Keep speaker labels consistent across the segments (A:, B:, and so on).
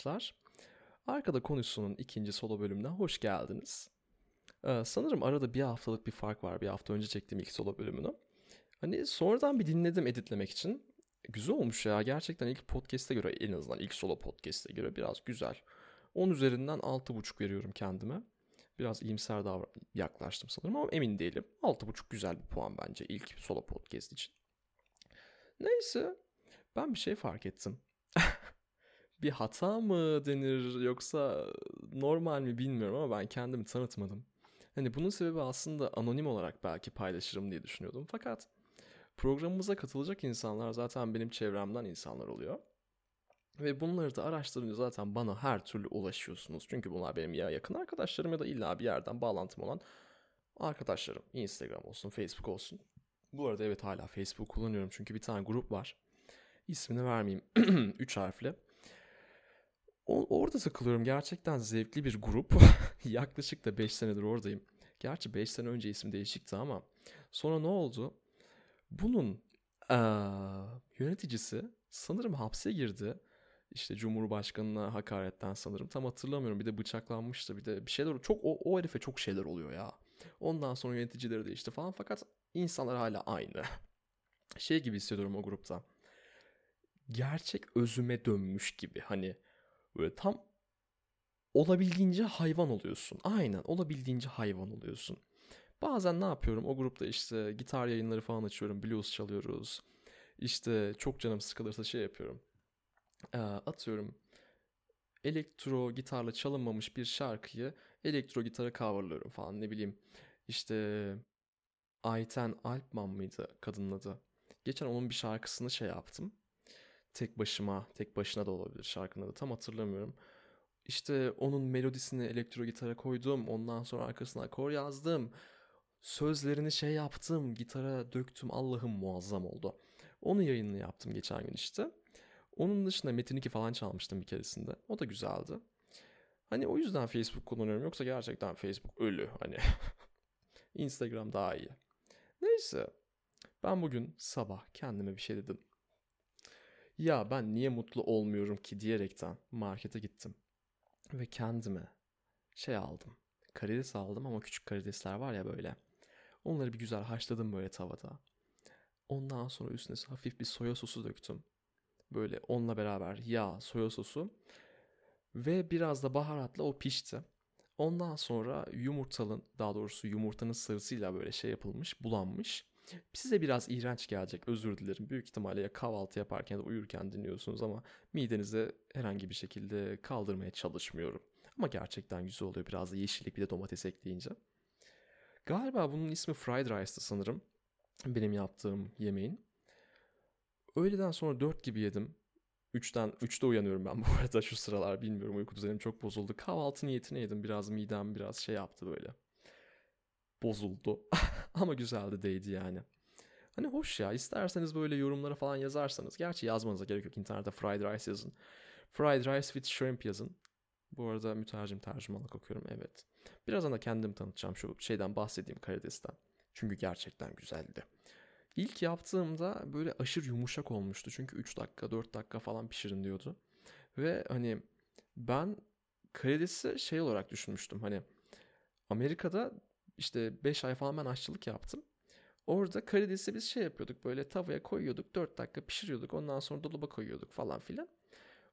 A: Arkadaşlar. Arkada Konuşsun'un ikinci solo bölümüne hoş geldiniz. Ee, sanırım arada bir haftalık bir fark var. Bir hafta önce çektiğim ilk solo bölümünü. Hani sonradan bir dinledim editlemek için. Güzel olmuş ya. Gerçekten ilk podcast'e göre en azından ilk solo podcast'e göre biraz güzel. 10 üzerinden 6.5 veriyorum kendime. Biraz iyimser daha yaklaştım sanırım ama emin değilim. 6.5 güzel bir puan bence ilk solo podcast için. Neyse ben bir şey fark ettim. Bir hata mı denir yoksa normal mi bilmiyorum ama ben kendimi tanıtmadım. Hani bunun sebebi aslında anonim olarak belki paylaşırım diye düşünüyordum. Fakat programımıza katılacak insanlar zaten benim çevremden insanlar oluyor. Ve bunları da araştırınca zaten bana her türlü ulaşıyorsunuz. Çünkü bunlar benim ya yakın arkadaşlarım ya da illa bir yerden bağlantım olan arkadaşlarım. Instagram olsun, Facebook olsun. Bu arada evet hala Facebook kullanıyorum çünkü bir tane grup var. İsmini vermeyeyim. Üç harfli. Orada takılıyorum. Gerçekten zevkli bir grup. Yaklaşık da 5 senedir oradayım. Gerçi 5 sene önce isim değişikti ama sonra ne oldu? Bunun ee, yöneticisi sanırım hapse girdi. İşte Cumhurbaşkanına hakaretten sanırım. Tam hatırlamıyorum. Bir de bıçaklanmıştı. Bir de bir şeyler çok o, o herife çok şeyler oluyor ya. Ondan sonra yöneticileri değişti falan. Fakat insanlar hala aynı. Şey gibi hissediyorum o grupta. Gerçek özüme dönmüş gibi. Hani Böyle tam olabildiğince hayvan oluyorsun. Aynen olabildiğince hayvan oluyorsun. Bazen ne yapıyorum? O grupta işte gitar yayınları falan açıyorum. Blues çalıyoruz. İşte çok canım sıkılırsa şey yapıyorum. Ee, atıyorum elektro gitarla çalınmamış bir şarkıyı elektro gitara coverlıyorum falan ne bileyim. İşte Ayten Alpman mıydı kadının adı? Geçen onun bir şarkısını şey yaptım tek başıma, tek başına da olabilir şarkının adı tam hatırlamıyorum. İşte onun melodisini elektro gitara koydum. Ondan sonra arkasına akor yazdım. Sözlerini şey yaptım. Gitara döktüm. Allah'ım muazzam oldu. Onun yayınını yaptım geçen gün işte. Onun dışında Metin 2 falan çalmıştım bir keresinde. O da güzeldi. Hani o yüzden Facebook kullanıyorum. Yoksa gerçekten Facebook ölü. Hani Instagram daha iyi. Neyse. Ben bugün sabah kendime bir şey dedim ya ben niye mutlu olmuyorum ki diyerekten markete gittim. Ve kendime şey aldım. Karides aldım ama küçük karidesler var ya böyle. Onları bir güzel haşladım böyle tavada. Ondan sonra üstüne hafif bir soya sosu döktüm. Böyle onunla beraber yağ, soya sosu ve biraz da baharatla o pişti. Ondan sonra yumurtalın daha doğrusu yumurtanın sarısıyla böyle şey yapılmış, bulanmış. Size biraz iğrenç gelecek özür dilerim. Büyük ihtimalle ya kahvaltı yaparken ya da uyurken dinliyorsunuz ama midenize herhangi bir şekilde kaldırmaya çalışmıyorum. Ama gerçekten güzel oluyor biraz da yeşillik bir de domates ekleyince. Galiba bunun ismi fried rice'tı sanırım. Benim yaptığım yemeğin. Öğleden sonra 4 gibi yedim. 3'ten 3'te uyanıyorum ben bu arada şu sıralar bilmiyorum uyku düzenim çok bozuldu. Kahvaltı niyetine yedim biraz midem biraz şey yaptı böyle bozuldu. Ama güzeldi değdi yani. Hani hoş ya isterseniz böyle yorumlara falan yazarsanız. Gerçi yazmanıza gerek yok internette fried rice yazın. Fried rice with shrimp yazın. Bu arada mütercim tercümanlık okuyorum evet. Birazdan da kendim tanıtacağım şu şeyden bahsedeyim karidesten. Çünkü gerçekten güzeldi. İlk yaptığımda böyle aşırı yumuşak olmuştu. Çünkü 3 dakika 4 dakika falan pişirin diyordu. Ve hani ben karidesi şey olarak düşünmüştüm. Hani Amerika'da işte 5 ay falan ben aşçılık yaptım. Orada karidesi biz şey yapıyorduk böyle tavaya koyuyorduk 4 dakika pişiriyorduk ondan sonra dolaba koyuyorduk falan filan.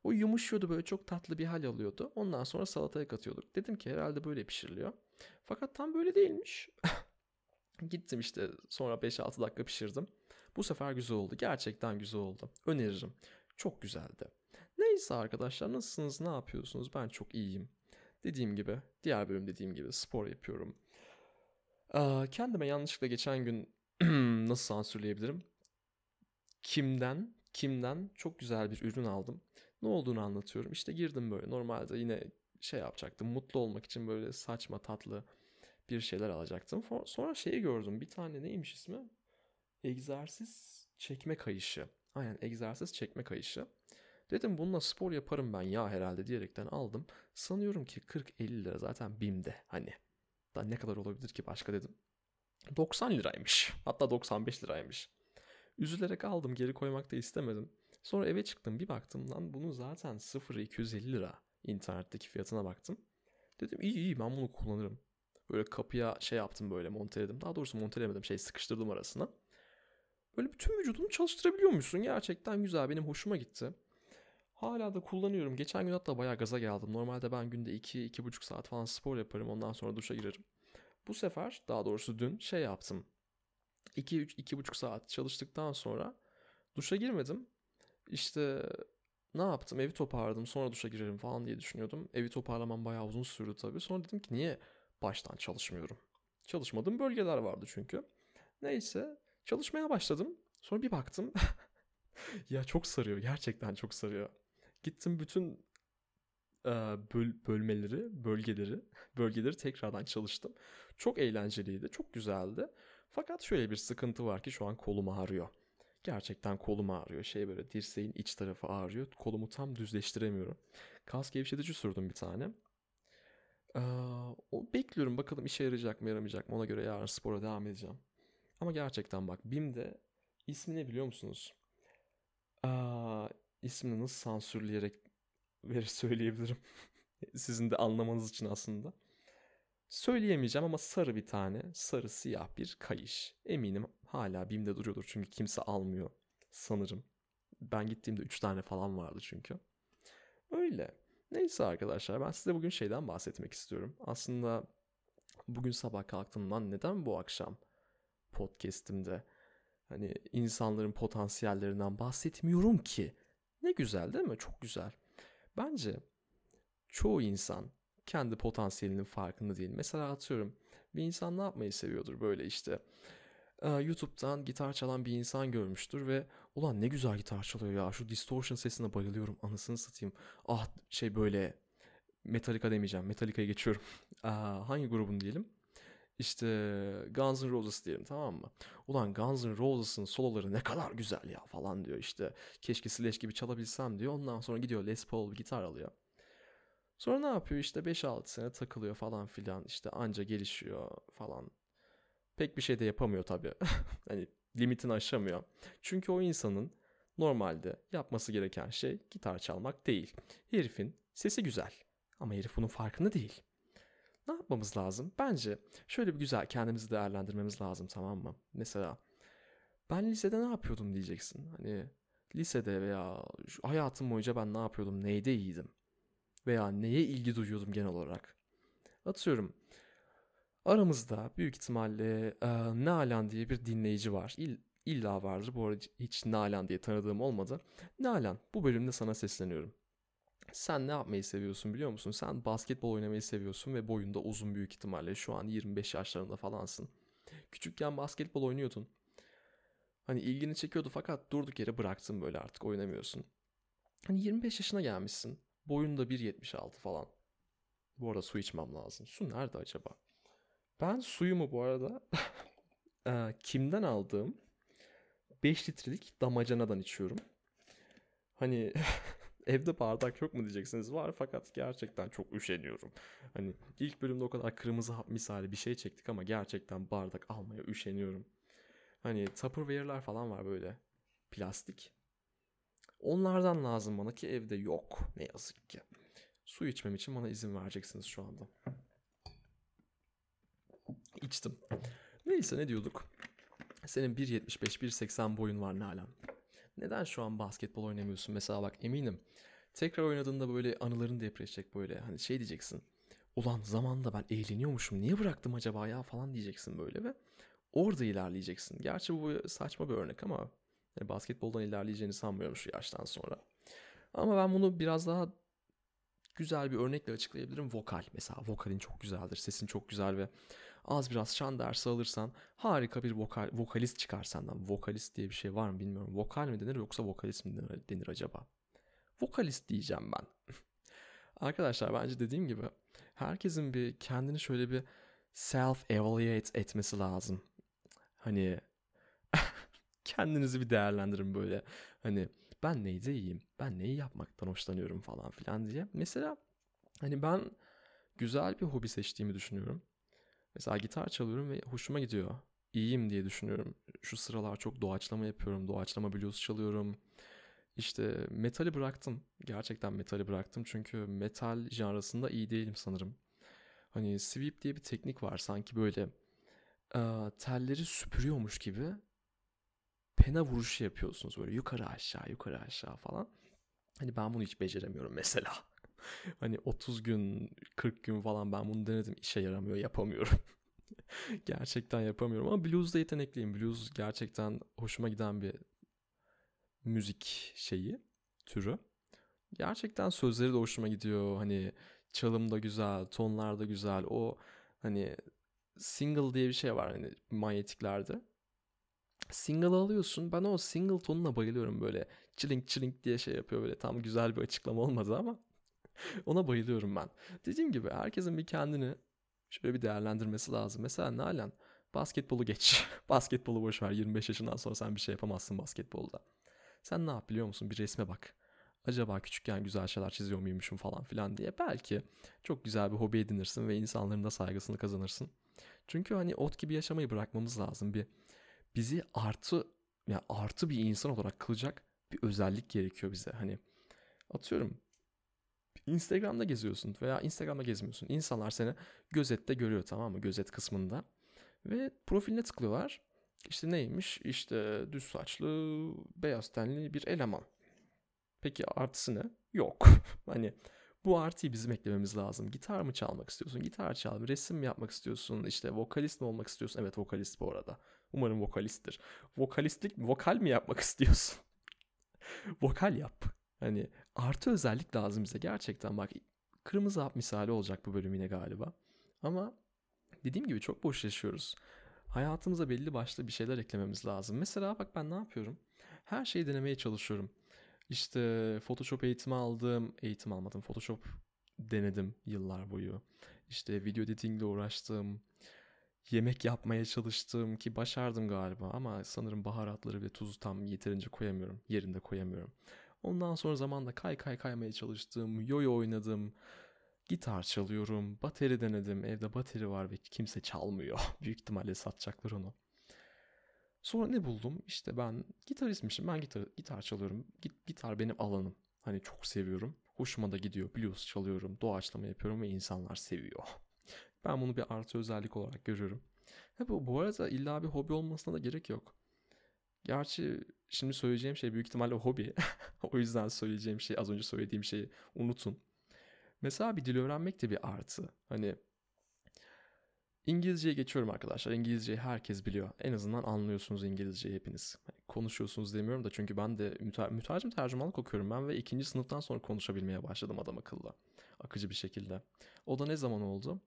A: O yumuşuyordu böyle çok tatlı bir hal alıyordu. Ondan sonra salataya katıyorduk. Dedim ki herhalde böyle pişiriliyor. Fakat tam böyle değilmiş. Gittim işte sonra 5-6 dakika pişirdim. Bu sefer güzel oldu. Gerçekten güzel oldu. Öneririm. Çok güzeldi. Neyse arkadaşlar nasılsınız ne yapıyorsunuz? Ben çok iyiyim. Dediğim gibi diğer bölüm dediğim gibi spor yapıyorum. Kendime yanlışlıkla geçen gün nasıl sansürleyebilirim? Kimden, kimden çok güzel bir ürün aldım. Ne olduğunu anlatıyorum. İşte girdim böyle normalde yine şey yapacaktım. Mutlu olmak için böyle saçma tatlı bir şeyler alacaktım. Sonra şeyi gördüm. Bir tane neymiş ismi? Egzersiz çekme kayışı. Aynen egzersiz çekme kayışı. Dedim bununla spor yaparım ben ya herhalde diyerekten aldım. Sanıyorum ki 40-50 lira zaten BİM'de hani. Da ne kadar olabilir ki başka dedim. 90 liraymış. Hatta 95 liraymış. Üzülerek aldım geri koymak da istemedim. Sonra eve çıktım bir baktım lan bunun zaten 0 250 lira internetteki fiyatına baktım. Dedim iyi iyi ben bunu kullanırım. Böyle kapıya şey yaptım böyle monteledim. Daha doğrusu montelemedim şey sıkıştırdım arasına. Böyle bütün vücudunu çalıştırabiliyormuşsun. Gerçekten güzel benim hoşuma gitti. Hala da kullanıyorum. Geçen gün hatta bayağı gaza geldim. Normalde ben günde 2-2,5 saat falan spor yaparım. Ondan sonra duşa girerim. Bu sefer daha doğrusu dün şey yaptım. 2-2,5 saat çalıştıktan sonra duşa girmedim. İşte ne yaptım? Evi toparladım. Sonra duşa girerim falan diye düşünüyordum. Evi toparlamam bayağı uzun sürdü tabii. Sonra dedim ki niye baştan çalışmıyorum? Çalışmadığım bölgeler vardı çünkü. Neyse çalışmaya başladım. Sonra bir baktım. ya çok sarıyor. Gerçekten çok sarıyor. Gittim bütün e, böl bölmeleri, bölgeleri, bölgeleri tekrardan çalıştım. Çok eğlenceliydi, çok güzeldi. Fakat şöyle bir sıkıntı var ki şu an kolum ağrıyor. Gerçekten kolum ağrıyor. Şey böyle dirseğin iç tarafı ağrıyor. Kolumu tam düzleştiremiyorum. Kas gevşetici sürdüm bir tane. Ee, o bekliyorum bakalım işe yarayacak mı yaramayacak mı ona göre yarın spora devam edeceğim. Ama gerçekten bak BİM'de ismi ne biliyor musunuz? İsmini nasıl sansürleyerek ver söyleyebilirim. Sizin de anlamanız için aslında. Söyleyemeyeceğim ama sarı bir tane, sarı siyah bir kayış. Eminim hala BİM'de duruyordur çünkü kimse almıyor sanırım. Ben gittiğimde 3 tane falan vardı çünkü. Öyle. Neyse arkadaşlar ben size bugün şeyden bahsetmek istiyorum. Aslında bugün sabah kalktığımdan neden bu akşam podcast'imde hani insanların potansiyellerinden bahsetmiyorum ki? Ne güzel değil mi? Çok güzel. Bence çoğu insan kendi potansiyelinin farkında değil. Mesela atıyorum bir insan ne yapmayı seviyordur böyle işte YouTube'dan gitar çalan bir insan görmüştür ve ulan ne güzel gitar çalıyor ya şu distortion sesine bayılıyorum anasını satayım. Ah şey böyle Metallica demeyeceğim Metallica'ya geçiyorum. Aa, hangi grubun diyelim? İşte Guns N' Roses diyelim tamam mı? Ulan Guns N' Roses'ın soloları ne kadar güzel ya falan diyor işte. Keşke Slash gibi çalabilsem diyor. Ondan sonra gidiyor Les Paul bir gitar alıyor. Sonra ne yapıyor işte 5-6 sene takılıyor falan filan işte anca gelişiyor falan. Pek bir şey de yapamıyor tabii. hani limitini aşamıyor. Çünkü o insanın normalde yapması gereken şey gitar çalmak değil. Herifin sesi güzel ama herif bunun farkında değil. Ne yapmamız lazım? Bence şöyle bir güzel kendimizi değerlendirmemiz lazım tamam mı? Mesela ben lisede ne yapıyordum diyeceksin. Hani lisede veya hayatım boyunca ben ne yapıyordum, neyde iyiydim? Veya neye ilgi duyuyordum genel olarak? Atıyorum aramızda büyük ihtimalle e, Nalan diye bir dinleyici var. İll, illa vardır. Bu arada hiç Nalan diye tanıdığım olmadı. Nalan bu bölümde sana sesleniyorum. Sen ne yapmayı seviyorsun biliyor musun? Sen basketbol oynamayı seviyorsun ve boyunda uzun büyük ihtimalle. Şu an 25 yaşlarında falansın. Küçükken basketbol oynuyordun. Hani ilgini çekiyordu fakat durduk yere bıraktın böyle artık oynamıyorsun. Hani 25 yaşına gelmişsin. Boyunda 1.76 falan. Bu arada su içmem lazım. Su nerede acaba? Ben suyumu bu arada e, kimden aldığım 5 litrelik damacanadan içiyorum. Hani evde bardak yok mu diyeceksiniz. Var fakat gerçekten çok üşeniyorum. Hani ilk bölümde o kadar kırmızı hap misali bir şey çektik ama gerçekten bardak almaya üşeniyorum. Hani Tupperware'ler falan var böyle plastik. Onlardan lazım bana ki evde yok ne yazık ki. Su içmem için bana izin vereceksiniz şu anda. İçtim. Neyse ne diyorduk? Senin 1.75, 1.80 boyun var Nalan. Neden şu an basketbol oynamıyorsun? Mesela bak eminim tekrar oynadığında böyle anıların depreşecek böyle. Hani şey diyeceksin. Ulan zamanda ben eğleniyormuşum. Niye bıraktım acaba ya falan diyeceksin böyle ve orada ilerleyeceksin. Gerçi bu saçma bir örnek ama yani basketboldan ilerleyeceğini sanmıyorum şu yaştan sonra. Ama ben bunu biraz daha güzel bir örnekle açıklayabilirim. Vokal mesela vokalin çok güzeldir, sesin çok güzel ve az biraz şan dersi alırsan harika bir vokal, vokalist çıkar senden. Vokalist diye bir şey var mı bilmiyorum. Vokal mi denir yoksa vokalist mi denir, denir acaba? Vokalist diyeceğim ben. Arkadaşlar bence dediğim gibi herkesin bir kendini şöyle bir self evaluate etmesi lazım. Hani kendinizi bir değerlendirin böyle. Hani ben neyde iyiyim? Ben neyi yapmaktan hoşlanıyorum falan filan diye. Mesela hani ben güzel bir hobi seçtiğimi düşünüyorum. Mesela gitar çalıyorum ve hoşuma gidiyor. İyiyim diye düşünüyorum. Şu sıralar çok doğaçlama yapıyorum. Doğaçlama blues çalıyorum. İşte metali bıraktım. Gerçekten metali bıraktım çünkü metal janrasında iyi değilim sanırım. Hani sweep diye bir teknik var sanki böyle e, telleri süpürüyormuş gibi pena vuruşu yapıyorsunuz böyle yukarı aşağı yukarı aşağı falan. Hani ben bunu hiç beceremiyorum mesela. hani 30 gün 40 gün falan ben bunu denedim işe yaramıyor yapamıyorum. gerçekten yapamıyorum ama blues'da yetenekliyim. Blues gerçekten hoşuma giden bir müzik şeyi, türü. Gerçekten sözleri de hoşuma gidiyor. Hani çalım da güzel, tonlar da güzel. O hani single diye bir şey var hani manyetiklerde. Single alıyorsun. Ben o single tonuna bayılıyorum böyle. Çilink çilink diye şey yapıyor böyle. Tam güzel bir açıklama olmadı ama ona bayılıyorum ben. Dediğim gibi herkesin bir kendini şöyle bir değerlendirmesi lazım. Mesela Nalan basketbolu geç. basketbolu boş ver. 25 yaşından sonra sen bir şey yapamazsın basketbolda. Sen ne yap biliyor musun? Bir resme bak. Acaba küçükken güzel şeyler çiziyor muymuşum falan filan diye. Belki çok güzel bir hobi edinirsin ve insanların da saygısını kazanırsın. Çünkü hani ot gibi yaşamayı bırakmamız lazım. Bir bizi artı yani artı bir insan olarak kılacak bir özellik gerekiyor bize. Hani atıyorum Instagram'da geziyorsun veya Instagram'da gezmiyorsun. İnsanlar seni gözette görüyor tamam mı? Gözet kısmında. Ve profiline tıklıyorlar. İşte neymiş? İşte düz saçlı, beyaz tenli bir eleman. Peki artısı ne? Yok. hani bu artıyı bizim eklememiz lazım. Gitar mı çalmak istiyorsun? Gitar çal. Resim mi yapmak istiyorsun? İşte vokalist mi olmak istiyorsun? Evet vokalist bu arada. Umarım vokalisttir. Vokalistlik, vokal mi yapmak istiyorsun? vokal yap. Hani artı özellik lazım bize gerçekten. Bak kırmızı hap misali olacak bu bölüm yine galiba. Ama dediğim gibi çok boş yaşıyoruz. Hayatımıza belli başlı bir şeyler eklememiz lazım. Mesela bak ben ne yapıyorum? Her şeyi denemeye çalışıyorum. İşte Photoshop eğitimi aldım. Eğitim almadım. Photoshop denedim yıllar boyu. İşte video editingle uğraştım. Yemek yapmaya çalıştım ki başardım galiba ama sanırım baharatları ve tuzu tam yeterince koyamıyorum. Yerinde koyamıyorum. Ondan sonra zamanda kay kay kaymaya çalıştım. Yoyo oynadım. Gitar çalıyorum. Bateri denedim. Evde bateri var ve kimse çalmıyor. Büyük ihtimalle satacaklar onu. Sonra ne buldum? İşte ben gitaristmişim. Ben gitar, gitar çalıyorum. Git, gitar benim alanım. Hani çok seviyorum. Hoşuma da gidiyor. Blues çalıyorum. Doğaçlama yapıyorum ve insanlar seviyor. Ben bunu bir artı özellik olarak görüyorum. Ve bu, bu arada illa bir hobi olmasına da gerek yok. Gerçi şimdi söyleyeceğim şey büyük ihtimalle hobi. o yüzden söyleyeceğim şey az önce söylediğim şeyi unutun. Mesela bir dil öğrenmek de bir artı. Hani İngilizceye geçiyorum arkadaşlar. İngilizceyi herkes biliyor. En azından anlıyorsunuz İngilizceyi hepiniz. Hani konuşuyorsunuz demiyorum da çünkü ben de müter mütercim tercümanlık okuyorum ben ve ikinci sınıftan sonra konuşabilmeye başladım adam akıllı. Akıcı bir şekilde. O da ne zaman oldu?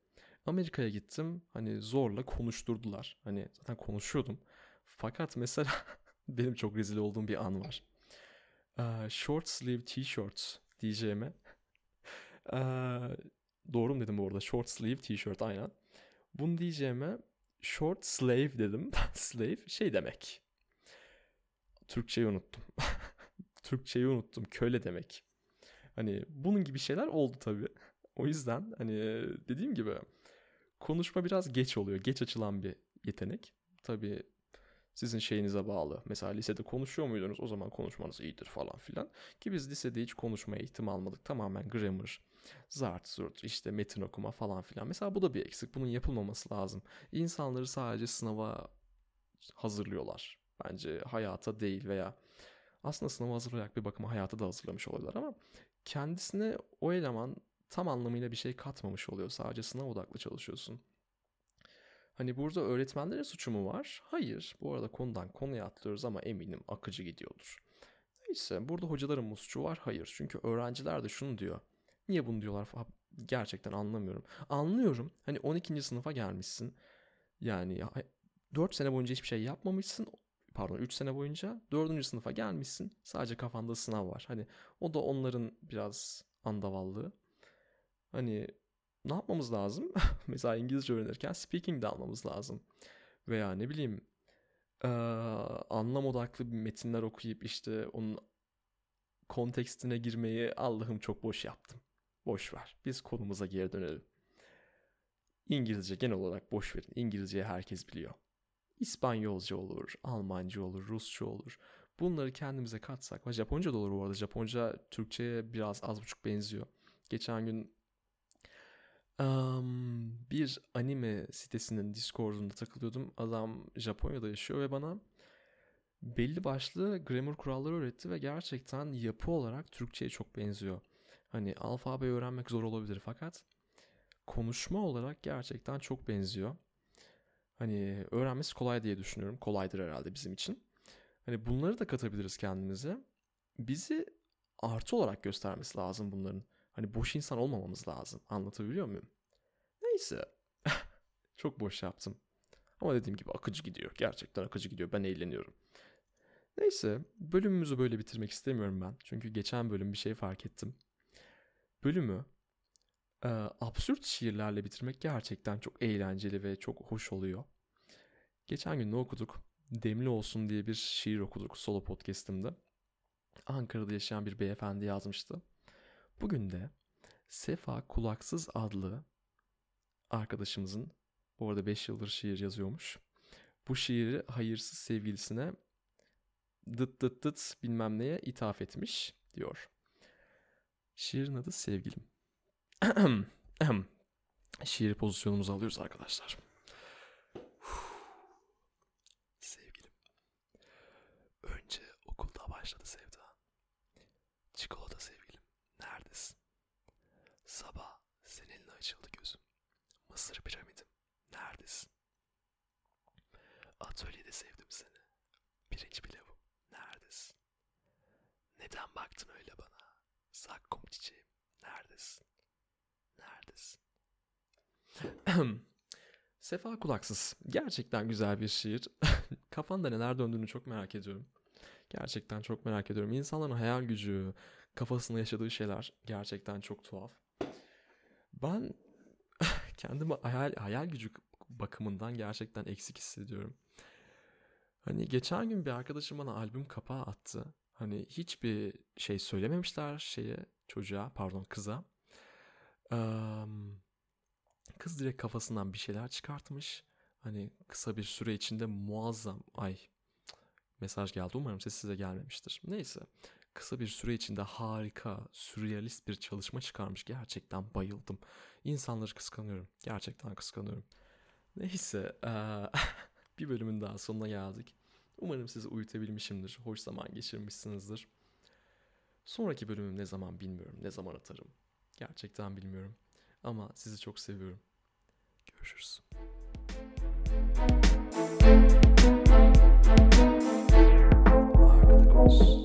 A: Amerika'ya gittim. Hani zorla konuşturdular. Hani zaten konuşuyordum. Fakat mesela benim çok rezil olduğum bir an var. Short sleeve t-shirts diyeceğime. Uh, doğru mu dedim bu arada? Short sleeve t-shirt aynen. Bunu diyeceğime short slave dedim. slave şey demek. Türkçeyi unuttum. Türkçeyi unuttum. Köle demek. Hani bunun gibi şeyler oldu tabii. O yüzden hani dediğim gibi konuşma biraz geç oluyor. Geç açılan bir yetenek. Tabii sizin şeyinize bağlı. Mesela lisede konuşuyor muydunuz? O zaman konuşmanız iyidir falan filan. Ki biz lisede hiç konuşmaya eğitim almadık. Tamamen grammar, zart zurt, işte metin okuma falan filan. Mesela bu da bir eksik. Bunun yapılmaması lazım. İnsanları sadece sınava hazırlıyorlar. Bence hayata değil veya aslında sınava hazırlayarak bir bakıma hayata da hazırlamış oluyorlar ama kendisine o eleman tam anlamıyla bir şey katmamış oluyor. Sadece sınav odaklı çalışıyorsun. Hani burada öğretmenlerin suçu mu var? Hayır. Bu arada konudan konuya atlıyoruz ama eminim akıcı gidiyordur. Neyse burada hocaların mı suçu var? Hayır. Çünkü öğrenciler de şunu diyor. Niye bunu diyorlar? Gerçekten anlamıyorum. Anlıyorum. Hani 12. sınıfa gelmişsin. Yani 4 sene boyunca hiçbir şey yapmamışsın. Pardon 3 sene boyunca 4. sınıfa gelmişsin. Sadece kafanda sınav var. Hani o da onların biraz andavallığı. Hani ne yapmamız lazım? Mesela İngilizce öğrenirken speaking de almamız lazım. Veya ne bileyim ee, anlam odaklı bir metinler okuyup işte onun kontekstine girmeyi Allah'ım çok boş yaptım. Boş ver. Biz konumuza geri dönelim. İngilizce genel olarak boş verin. İngilizceyi herkes biliyor. İspanyolca olur, Almanca olur, Rusça olur. bunları kendimize katsak Japonca da olur bu arada. Japonca Türkçe'ye biraz az buçuk benziyor. Geçen gün um, bir anime sitesinin Discord'unda takılıyordum. Adam Japonya'da yaşıyor ve bana belli başlı grammar kuralları öğretti ve gerçekten yapı olarak Türkçe'ye çok benziyor. Hani alfabe öğrenmek zor olabilir fakat konuşma olarak gerçekten çok benziyor. Hani öğrenmesi kolay diye düşünüyorum. Kolaydır herhalde bizim için. Hani bunları da katabiliriz kendimize. Bizi artı olarak göstermesi lazım bunların. Hani boş insan olmamamız lazım. Anlatabiliyor muyum? Neyse. çok boş yaptım. Ama dediğim gibi akıcı gidiyor. Gerçekten akıcı gidiyor. Ben eğleniyorum. Neyse bölümümüzü böyle bitirmek istemiyorum ben. Çünkü geçen bölüm bir şey fark ettim. Bölümü e, absürt şiirlerle bitirmek gerçekten çok eğlenceli ve çok hoş oluyor. Geçen gün ne okuduk? Demli Olsun diye bir şiir okuduk solo podcast'imde. Ankara'da yaşayan bir beyefendi yazmıştı. Bugün de Sefa Kulaksız adlı arkadaşımızın bu arada 5 yıldır şiir yazıyormuş. Bu şiiri hayırsız sevgilisine dıt dıt dıt bilmem neye ithaf etmiş diyor. Şiirin adı Sevgilim. Şiir pozisyonumuzu alıyoruz arkadaşlar. Sevgilim. Önce okulda başladı sevda. Çikolata sevgilim. Neredesin? Sabah seninle açıldı gözüm. Mısır piramidim. Neredesin? Atölyede sevdim seni. Pirinç pilavım. Neredesin? Neden baktın öyle bana? Zakkum çiçeğim. Neredesin? Neredesin? Sefa Kulaksız. Gerçekten güzel bir şiir. Kafanda neler döndüğünü çok merak ediyorum. Gerçekten çok merak ediyorum. İnsanların hayal gücü, kafasında yaşadığı şeyler gerçekten çok tuhaf. Ben kendimi hayal, hayal gücü bakımından gerçekten eksik hissediyorum. Hani geçen gün bir arkadaşım bana albüm kapağı attı. Hani hiçbir şey söylememişler şeye çocuğa pardon kıza. Kız direkt kafasından bir şeyler çıkartmış. Hani kısa bir süre içinde muazzam ay mesaj geldi umarım ses size gelmemiştir. Neyse kısa bir süre içinde harika, sürrealist bir çalışma çıkarmış. Gerçekten bayıldım. İnsanları kıskanıyorum. Gerçekten kıskanıyorum. Neyse bir bölümün daha sonuna geldik. Umarım sizi uyutabilmişimdir, hoş zaman geçirmişsinizdir. Sonraki bölümüm ne zaman bilmiyorum, ne zaman atarım. Gerçekten bilmiyorum. Ama sizi çok seviyorum. Görüşürüz. Arkada konuşsun.